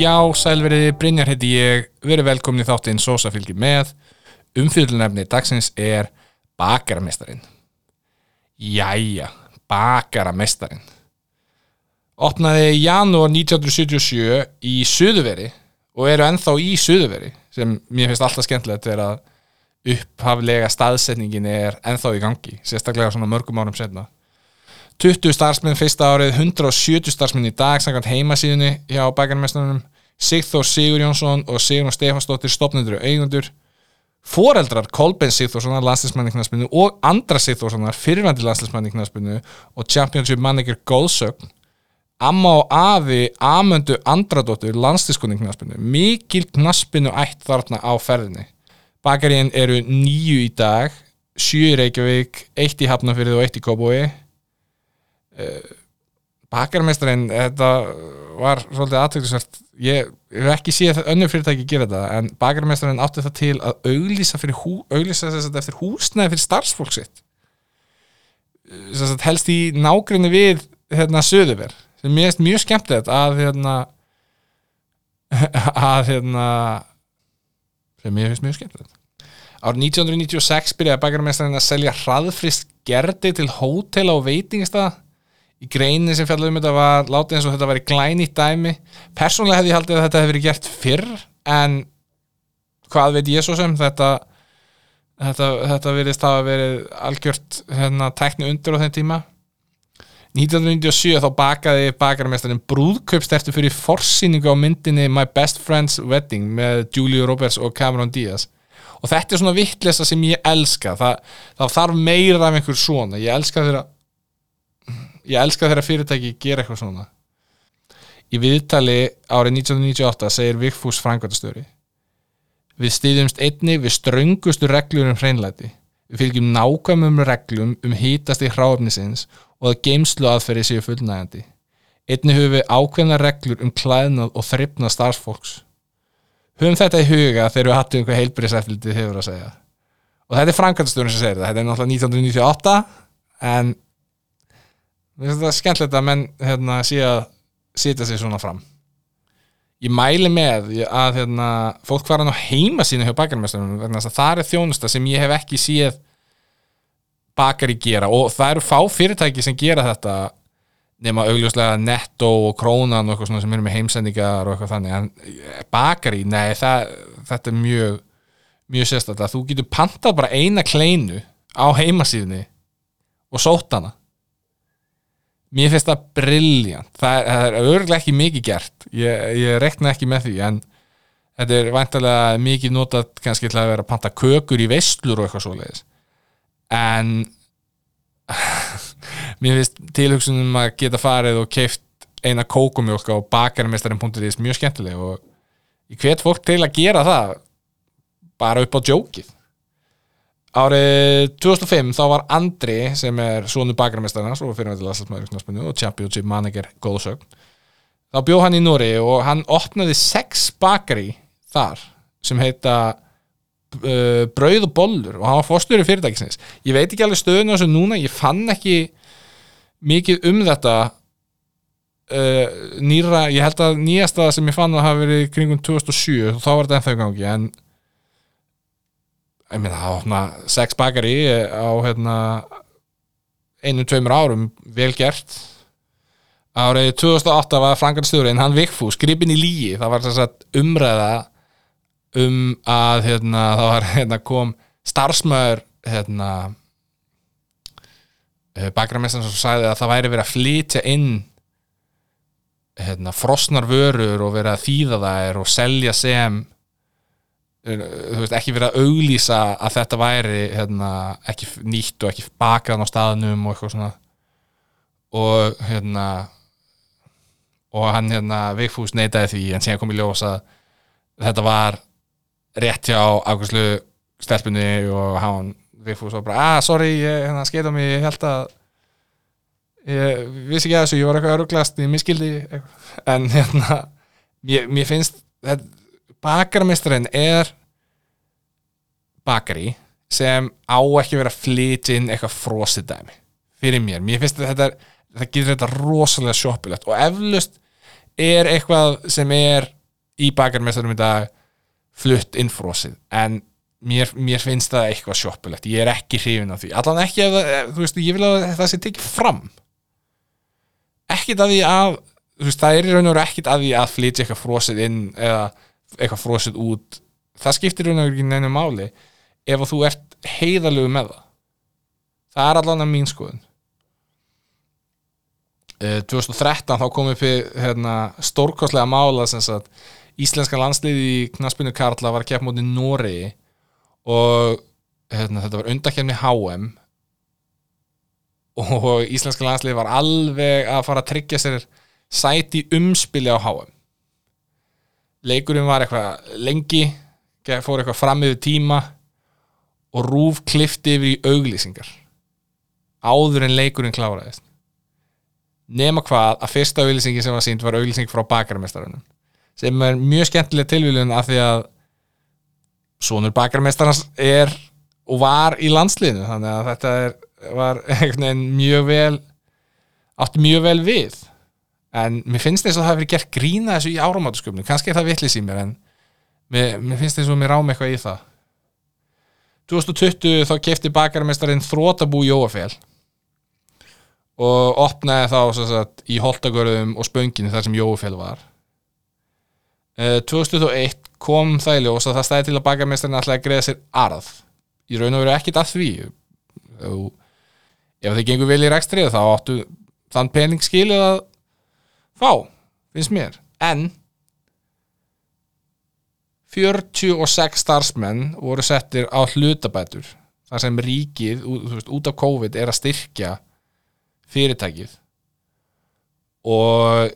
Já, sælveriði Brynjar heiti ég, verið velkomin í þáttinn Sosa fylgir með. Umfyllunefni dagsins er Bakaramestarin. Jæja, Bakaramestarin. Opnaði janúar 1977 í Suðuveri og eru ennþá í Suðuveri sem mér finnst alltaf skemmtilegt er að upphaflega staðsetningin er ennþá í gangi, sérstaklega svona mörgum árum setna. 20 starfsmenn fyrsta árið, 170 starfsmenn í dag samkvæmt heimasíðunni hjá bækarmestunum Sigþór Sigur Jónsson og Sigur Stefansdóttir stopnendur og eigundur foreldrar Kolben Sigþórssonar landslismanniknarsbyrnu og andra Sigþórssonar fyrirvændi landslismanniknarsbyrnu og Championship manager Góðsögn amma og afi Amöndu Andradóttur landslismanniknarsbyrnu mikil knaspinu ætt þarna á ferðinni. Bakarín eru nýju í dag sjö í Reykjavík, eitt í Hafnafyrði og eitt í Kóbói bakarmeisterinn þetta var svolítið aðtöklusvert ég hef ekki séð önnur fyrirtæki gera þetta en bakarmeisterinn átti það til að auglýsa, hú, auglýsa eftir húsnæði fyrir starfsfólk sitt. Helst í nágrinni við hérna söðuver sem mér finnst mjög skemmtilegt að hérna að hérna sem mér finnst mjög skemmtilegt. Árið 1996 byrjaði bakarmeisterinn að selja hraðfrist gerdi til hótela og veitingstað í greinin sem fjallaðum þetta var látið eins og þetta var í glænýtt dæmi. Persónlega hefði ég haldið að þetta hefði verið gert fyrr en hvað veit ég svo sem þetta þetta, þetta verðist hafa verið algjört hérna, tækni undir á þeim tíma. 1997 þá bakaði bakarmestarinn brúðkaupstertu fyrir forsýningu á myndinni My Best Friend's Wedding með Julia Roberts og Cameron Diaz. Og þetta er svona vittlesa sem ég elska. Það, það þarf meira af einhver svona. Ég elska þeirra ég elska þeirra fyrirtæki gera eitthvað svona. Í viðtali árið 1998 segir Vigfús Frankvæmtastöri við stýðumst einni við ströngustu reglur um hreinlæti. Við fylgjum nákvæmum reglum um hítast í hráöfnisins og að geimslu aðferði séu fullnægandi einni höfum við ákveðna reglur um klæðnað og þryfnað starfsfólks. Höfum þetta í huga þegar við hattum einhver heilbyrðisæflitið hefur að segja. Og þetta er Frankvæmtastörin sem segir þetta. Þetta er náttúrulega 1998 en Mér finnst þetta skemmtilegt að menn hérna, sé að sitja sig svona fram. Ég mæli með að hérna, fólk fara á heima sína hjá bakarmestunum það er þjónusta sem ég hef ekki séð bakari gera og það eru fá fyrirtæki sem gera þetta nema augljóslega netto og krónan og eitthvað sem eru með heimsendingar og eitthvað þannig. En bakari, nei það, þetta er mjög mjög sérstaklega, þú getur pantað bara eina kleinu á heimasíðinni og sótt hana mér finnst það brilljant það, það er örglega ekki mikið gert. Ég, ég rekna ekki með því en þetta er vantilega mikið notað kannski til að vera að panta kökur í vestlur og eitthvað svoleiðis. En mér finnst tilhugsunum að geta farið og keift eina kókumjólka og bakarmestarin.is mjög skemmtileg og ég hvet fólk til að gera það bara upp á djókið árið 2005 þá var Andri sem er svonu bakarmestarnas og championship manager góðsögn þá bjóð hann í Núri og hann opnaði sex bakari þar sem heita uh, Brauð og Bollur og hann var fórstöru fyrirtækisins. Ég veit ekki alveg stöðun á þessu núna ég fann ekki mikið um þetta uh, nýra, ég held að nýjasta sem ég fann að hafa verið kringum 2007 og þá var þetta ennþá gangi en ég meina það opna sex bakari á hérna einu, tveimur árum, vel gert. Árið 2008 var frangarstjórin, hann Vigfús, gripin í lígi það var þess að umræða um að hérna, það var hérna kom starfsmöður hérna bakramestan sem sagði að það væri verið að flytja inn hérna frosnar vörur og verið að þýða þær og selja sem þú veist, ekki verið að auglýsa að þetta væri hérna, ekki nýtt og ekki bakaðan á staðnum og eitthvað svona. Og hérna og hann hérna Vigfús neytaði því en síðan kom í ljós að þetta var rétt hjá ákvæmslu stelpunni og hann Vigfús var bara, ah sorry, ég hérna, skeita mig ég held að ég vissi ekki að þessu, ég var eitthvað öruglast ég miskildi en hérna mér, mér finnst þetta bakarmeistrinn er bakari sem á ekki verið að flytja inn eitthvað frósið dæmi fyrir mér, mér finnst þetta það getur þetta rosalega sjoppilegt og eflust er eitthvað sem er í bakarmestarum í dag flutt innfrósið en mér, mér finnst það eitthvað sjoppulegt ég er ekki hrifin af því. Allan ekki ef ef- þú veist, ég vil að það sé tekið fram. Ekkit að því að þú veist, það er í raun og veru ekkit að því að flytja eitthvað frósið inn eða eitthvað frósið út. Það skiptir raun og ekki neinu máli ef að þú ert heiðalegu með það. Það er allan að mín skoðun. Eh, 2013 þá kom upp hérna, stórkostlega mála sem sagt, íslenska landsliði í knaspinu Karla var að keppa móti Noregi og hérna, þetta var undakefni HM og íslenska landsliði var alveg að fara að tryggja sér sæti umspili á HM leikurinn var eitthvað lengi fór eitthvað fram yfir tíma og rúf klifti yfir í auglýsingar áður en leikurinn kláraðist. Nema hvað að fyrsta auglýsingi sem var sínt var auglýsing frá bakarmestarunum sem er mjög skemmtileg tilvílun af því að sonur bakarmestarans er og var í landsliðinu þannig að þetta er, var mjög vel átti mjög vel við en mér finnst þess að það verið gert grína þessu í áramátusköpnum, kannski er það vitlis í mér en mér, mér finnst þess að mér rám eitthvað í það. 2020 þá kefti bakarmestarinn þrótabú Jóafél og opnaði þá sagt, í holtagörðum og spönginu þar sem Jóafél var. Eh, 2001 kom það í ljós að það stæði til að bakarmestarinn ætlaði að greiða sér arð. Í raun og veru ekkit að því. Ef- þið gengur vel í rekstrið þá áttu þann pening skilið að fá, finnst mér. En 46 starfsmenn voru settir á hlutabætur þar sem ríkið veist, út af COVID er að styrkja fyrirtækið. Og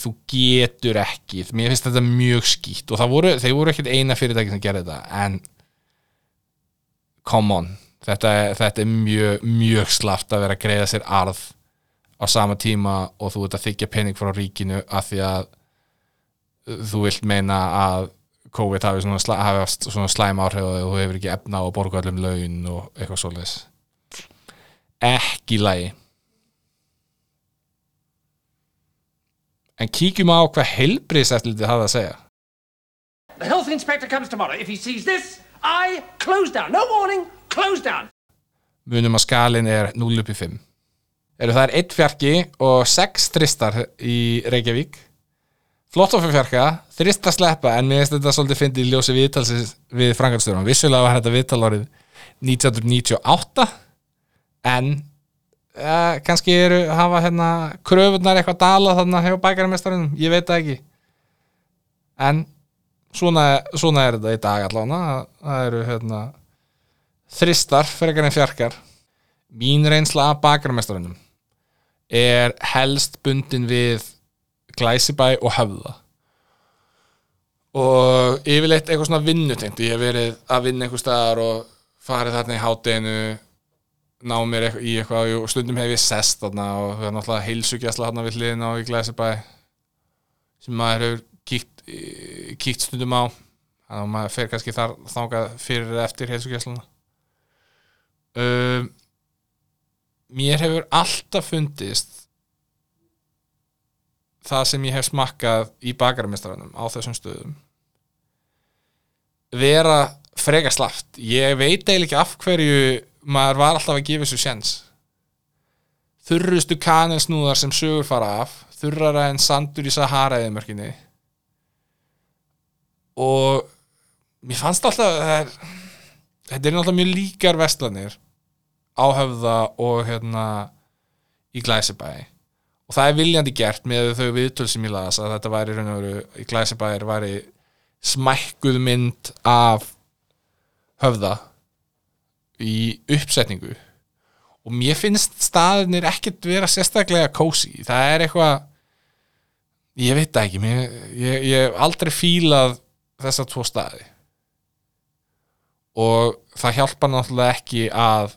þú getur ekki mér finnst þetta mjög skýtt og voru, þeir voru ekkert eina fyrirtæki sem gerði þetta en come on þetta, þetta er mjög, mjög slaft að vera að greiða sér arð á sama tíma og þú ert að þykja pening frá ríkinu af því að uh, þú vilt meina að COVID hafi svona, slæ, hafi svona slæm áhrif og þú hefur ekki efna að borga öllum laun og eitthvað svoleiðis ekki í lagi en kíkjum á hvað heilbriðseftlitið hafa að segja The health inspector comes tomorrow. If he sees this, I close down. No warning, close down. munum að skalin er 0 upp í 5 eru það er 1 fjarki og 6 þristar í Reykjavík. Flott ofur fjarka þrist að sleppa en mér finnst þetta svolítið fyndið í ljósi viðtalsins við franganstörum vissulega var þetta viðtal árið 1998 en uh, kannski eru hafa hérna kröfunar eitthvað dala þarna hjá bækarmestarinn, ég veit það ekki. En svona, svona er þetta í dag allavega. Það eru hérna þristar frekar en fjarkar. Mín reynsla af bakarmestarunum er helst bundin við Glæsibæ og Höfða. Og yfirleitt eitthvað svona vinnutengt. Ég hef verið að vinna einhver staðar og farið þarna í hátteginu ná mér í eitthvað og stundum hef ég sest þarna og það er náttúrulega heilsugjastla þarna við hliðina á í Glæsibæ sem maður hefur kíkt, eh, kíkt stundum á. Þannig að maður fer kannski þar þangað fyrir eftir heilsugjastlana um, mér hefur alltaf fundist það sem ég hef smakkað í bakarmestranum á þessum stöðum vera freka slaft ég veit eiginlega ekki af hverju maður var alltaf að gefa þessu sjens þurrustu kanelsnúðar sem sögur fara af þurrara en sandur í Sahara eðimörkinni og mér fannst alltaf er, þetta er náttúrulega mjög líkar vestlanir áhöfða og hérna í Glæsibæ. Og það er viljandi gert með þau viðtöl sem ég las að þetta væri raun og veru í Glæsibæðir væri smækkuð mynd af höfða í uppsetningu. Og mér finnst staðinir ekkert vera sérstaklega kósi það er eitthvað ég veit það ekki mér, ég, ég hef aldrei fílað þessa tvo staði. Og það hjálpa náttúrulega ekki að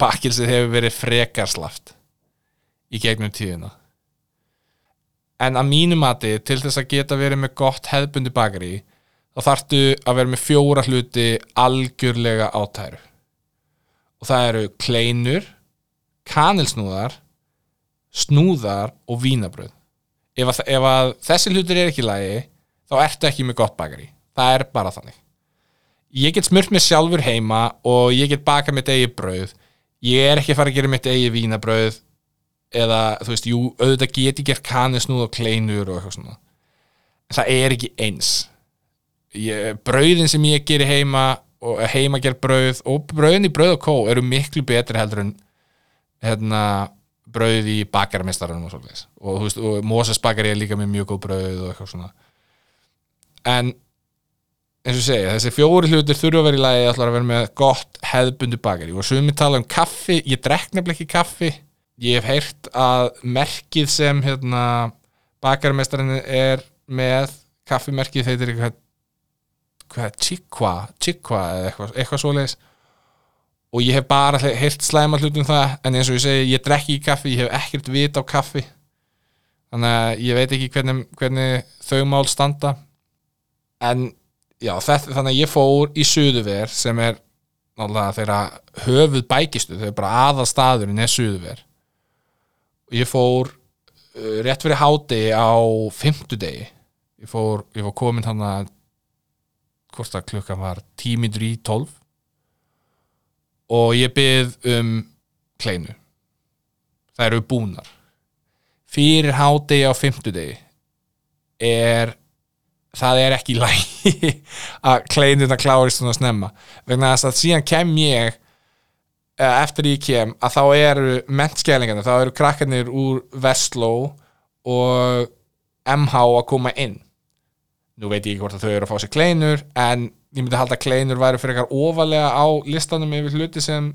bakilsið hefur verið frekarslaft í gegnum tíðina. En að mínu mati til þess að geta verið með gott hefðbundi bakari þá þarftu að vera með fjóra hluti algjörlega átæru og það eru kleinur kanilsnúðar snúðar og vínabröð ef að, ef að þessi hlutur er ekki í lagi þá ertu ekki með gott bakari það er bara þannig. Ég get smurt mér sjálfur heima og ég get bakað mitt eigi brauð ég er ekki að fara að gera mitt eigi vínabrauð eða þú veist, jú, auðvitað get ég gert kanisnúð og kleinur og eitthvað svona. En það er ekki eins. Ég, brauðin sem ég geri heima og heima ger brauð og brauðin í brauð og kó eru miklu betri heldur en hérna brauð í bakarmestaranum og svoleiðis. Og og Moses bakari er líka með mjög góð brauð og eitthvað svona. En eins og ég segja, þessi fjóri hlutir þurfa að vera í lagi ætlar að vera með gott hefðbundu bakari og svo við tala um kaffi, ég nefnilega ekki kaffi. Ég hef heyrt að merkið sem hérna bakarmestarinn er með kaffimerkið þeir eru eitthvað hvað, Chikwa, Chikwa eða eitthvað, eitthvað svoleiðis. Og ég hef bara heyrt slæma hlutum það en eins og ég segi, ég drekki ekki kaffi ég hef ekkert vit á kaffi. Þannig að ég veit ekki hvernig, hvernig þau mál standa. En já, þetta, þannig að ég fór í Suðuver sem er náttúrulega þeirra höfuð bækistu þau er bara aðal staðurinn er Suðuver og ég fór uh, rétt fyrir hádegi á fimmtudegi. Ég fór, ég fór komin hann að hvort að klukkan var tímindur í tólf. Og ég byrð um kleinu. Það eru búnar. Fyrir hádegi á fimmtudegi er það er ekki lægi að kleinuna klárist svona snemma. Vegna þess að síðan kem ég eða eftir ég kem að þá eru menntskælingarnir, þá eru krakkarnir úr Vestló og MH að koma inn. Nú veit ég ekki hvort að þau eru að fá sér kleinur en ég myndi halda að kleinur væri fyrir eitthvað ofalega á listanum yfir hluti sem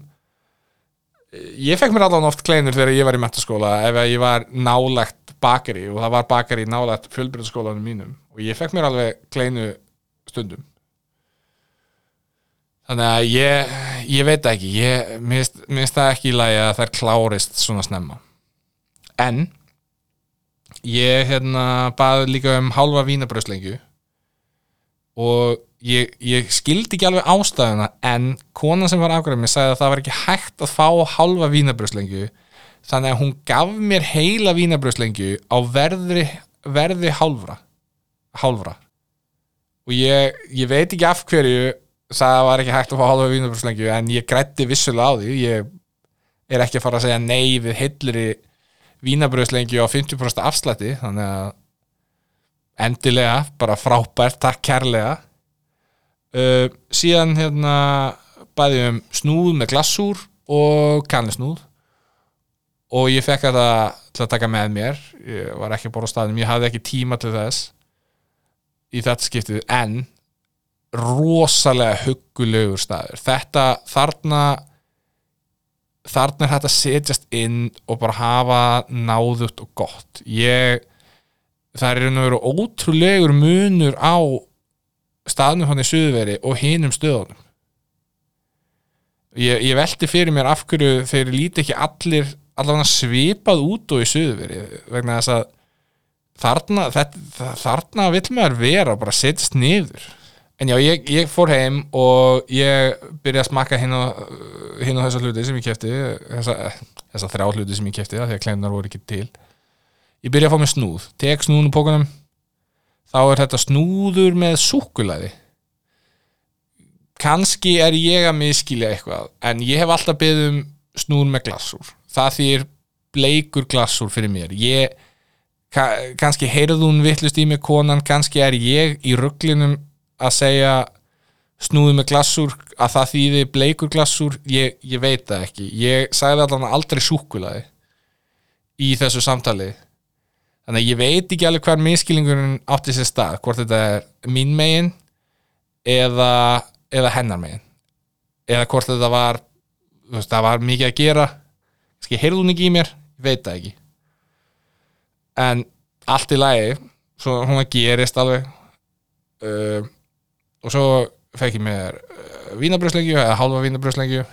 ég fekk mér allavega oft kleinur þegar ég var í metaskóla ef ég var nálagt bakari og það var bakari nálagt fjölbyrðaskólanum mínum og ég fekk mér alveg kleinu stundum. Þannig að ég, ég veit ekki. Ég minnst það ekki í lagi að það er klárist svona snemma. En ég hérna baði líka um hálfa vínabröðslengju og ég, ég skildi ekki alveg ástæðuna en konan sem var afgræðið mér sagði að það var ekki hægt að fá hálfa vínabröðslengju þannig að hún gaf mér heila vínabröðslengju á verði, verði hálfra hálfra. Og ég, ég veit ekki af hverju það var ekki hægt að fá hálfa vínabröðslengju en ég grætti vissulega á því. Ég er ekki að fara að segja nei við heilri vínabröðslengju á 50% afslætti þannig að endilega, bara frábært takk kærlega. Uh, síðan hérna bæði um snúð með glassúr og kannisnúð. Og ég fekk þetta til að taka með mér. Ég var ekki bóra á staðnum, ég hafði ekki tíma til þess í þetta skiptið en rosalega huggulegur staður. Þetta þarna þarna er þetta setjast inn og bara hafa náðut og gott. Ég það er einhvern veginn ótrúlegur munur á staðnum hann í Suðveri og hinum stöðunum. Ég, ég veldi fyrir mér af hverju þeir líti ekki allir allavega svipað út og í Suðveri vegna þess að þarna, þetta, þarna vill maður vera og bara setjast niður. En já, ég, ég fór heim og ég byrjaði að smakka hinn og, hinn og þessa hluti sem ég kæfti þessa, þessa þrjá hluti sem ég kæfti því að klemnar voru ekki til. Ég byrja að fá með snúð. Tek snúðun úr pókunum þá er þetta snúður með súkulæði kannski er ég að miskilja eitthvað en ég hef alltaf beðum snúður með glassúr. Það þýr bleikur glassúr fyrir mér. Ég, ka, kannski heyrðu hún vittlust í mig konan kannski er ég í rugglinum að segja snúður með glassúr að það þýði bleikur glassúr ég, ég veit það ekki. Ég sagði allavega aldrei súkulæði í þessu samtalið þannig að ég veit ekki alveg hver miskilingurinn átti sér stað, hvort þetta er mín megin eða, eða hennar megin. Eða hvort þetta var það var mikið að gera. Kannski heyrðu hún ekki í mér, veit það ekki en allt í lagi svo hún að gerist alveg uh, og svo fekk ég mér uh, vínabröðslengju eða halva vínabröðslengju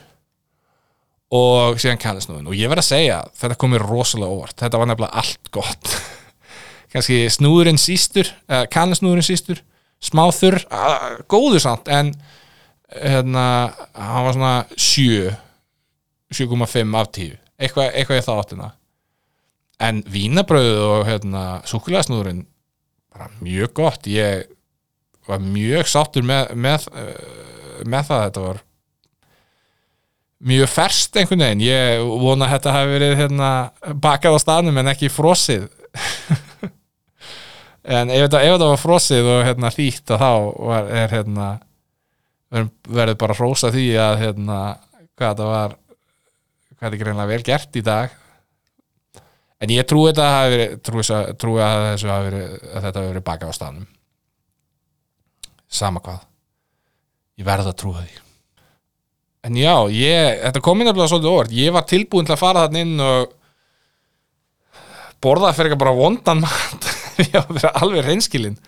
og síðan kannisnúðin og ég verð að segja þetta kom mér rosalega óvart. Þetta var nefnilega allt gott. Kannski snúðurinn sístur kannisnúðurinn sístur smá þurr, góður samt en hérna hann var svona 7 7,5 af 10 eitthvað, eitthvað ég þá áttina en vínabröðu og hérna súkulæðsnúðurinn bara mjög gott. Ég var mjög sáttur með, með, uh, með það þetta var mjög ferst einhvern veginn. Ég vona að þetta hafi verið hérna, bakað á staðnum en ekki frosið. En ef þetta, ef þetta var frosið og hérna, þýtt að þá var, er hérna verður- bara að hrósa því að hérna, hvað þetta var hvað þetta er greinlega vel gert í dag en ég trúi þetta hafi verið, trúi, trúi að, hafi verið, að þetta hafi verið bakað á staðnum. Sama hvað. Ég verð að trúa því. En já, ég, þetta kom inn nefnilega svolítið óvart. Ég var tilbúin til að fara þarna inn og borða fyrir ekki bara vondan mat. Ég var að vera alveg reynskilin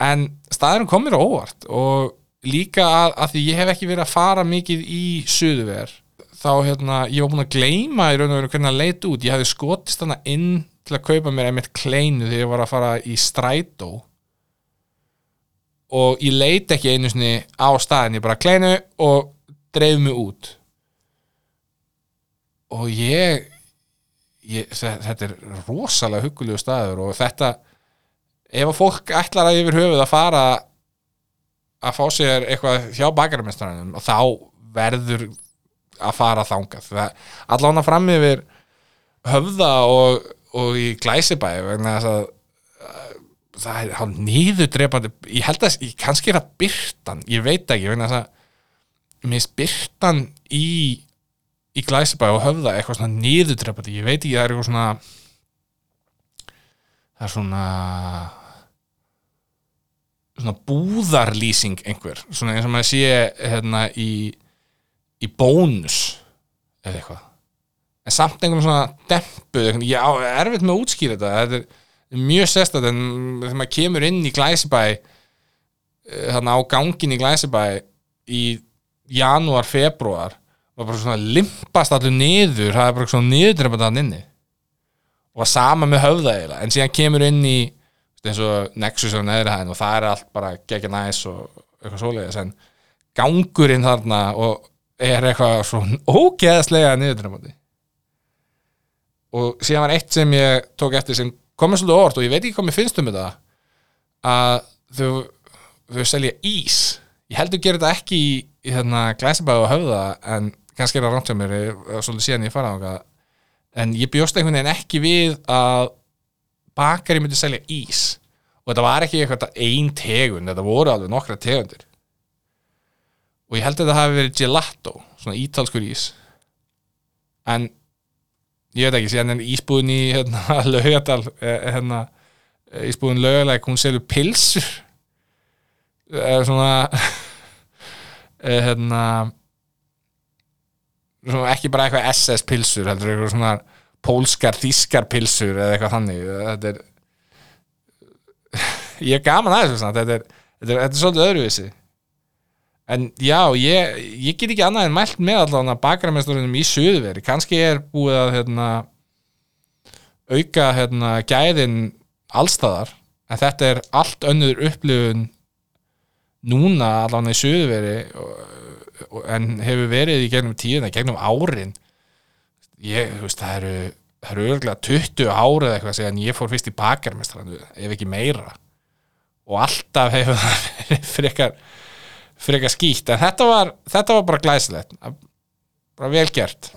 en staðurinn kom mér óvart og líka að, að því ég hef ekki verið að fara mikið í suðuver þá hérna, ég var búin að gleyma í raun og veru hvernig að leita út. Ég hefði skotist þarna inn til að kaupa mér einmitt kleinu þegar ég var að fara í strætó. Og ég leit ekki einu sinni á staðin, ég bara kleinu og dreif mig út. Og ég, ég þe- þetta er rosalega huggulegu staður og þetta ef að fólk ætlar að yfir höfuð að fara að fá sér eitthvað hjá bakarmestranum og þá verður að fara þangað. Það, allan að fram yfir höfða og, og í glæsibæ vegna þess að það er hann nýður drepandi ég held að, ég, kannski er það byrtan ég veit ekki, vegna þess að mér finnst byrtan í í glæsibæ og höfða eitthvað svona nýður drepandi, ég veit ekki, það er eitthvað svona það er svona svona búðarlýsing einhver, svona eins og maður sé hérna í í bónus eða eitthvað. En samt einhvern svona dempuð ég á erfitt með að útskýra þetta. Þetta er mjög sérstætt en þegar maður kemur inn í Glæsibæ eh, þarna á gangin í Glæsibæ í janúar, februar og bara svona limpast allir niður. Það er bara svona niðurdrefandi hann inni. Og sama með höfða eiginlega. En síðan kemur inn í eins og Nexus á neðri hæðin og það er allt bara geggja næs og eitthvað svoleiðis. En gangurinn þarna og er eitthvað svona ógeðslega niðurdrefandi og síðan var eitt sem ég tók eftir sem komið svolítið orð og ég veit ekki hvað mér finnst um þetta að þau, þau selja ís. Ég heldur gera þetta ekki í, í hérna, glæsabæðu og höfða en kannski er það rámt sem mér svolítið síðan ég fara á en ég bjóst einhvern veginn ekki við að bakari myndi selja ís. Og þetta var ekki eitthvað ein tegund, þetta voru alveg nokkra tegundir og ég held að þetta hafi verið gelato, svona ítalskur ís. En ég veit ekki, síðan en ísbúðin í hérna, laugadal eh, hérna, eh, ísbúðin laugalæk, hún selur pilsur eða svona eh, hérna svona ekki bara eitthvað SS pilsur heldur eitthvað svona pólskar, þískar pilsur eða eitthvað þannig. Þetta er ég er gaman aðeins þetta er, þetta er, þetta er svolítið öðruvísi en já, ég, ég get ekki annað en mælt með allan að bakramesturinn í suðveri, kannski er búið að hérna, auka hérna, gæðin allstaðar, en þetta er allt önnur upplifun núna allan í suðveri en hefur verið í gegnum tíðina, gegnum árin. Ég, þú veist, það eru það eru örgulega 20 árið eitthvað síðan ég fór fyrst í bakarmestrandu ef ekki meira. Og alltaf hefur það verið frekar frekar skýtt en þetta var, þetta var bara glæsilegt. Bara vel gert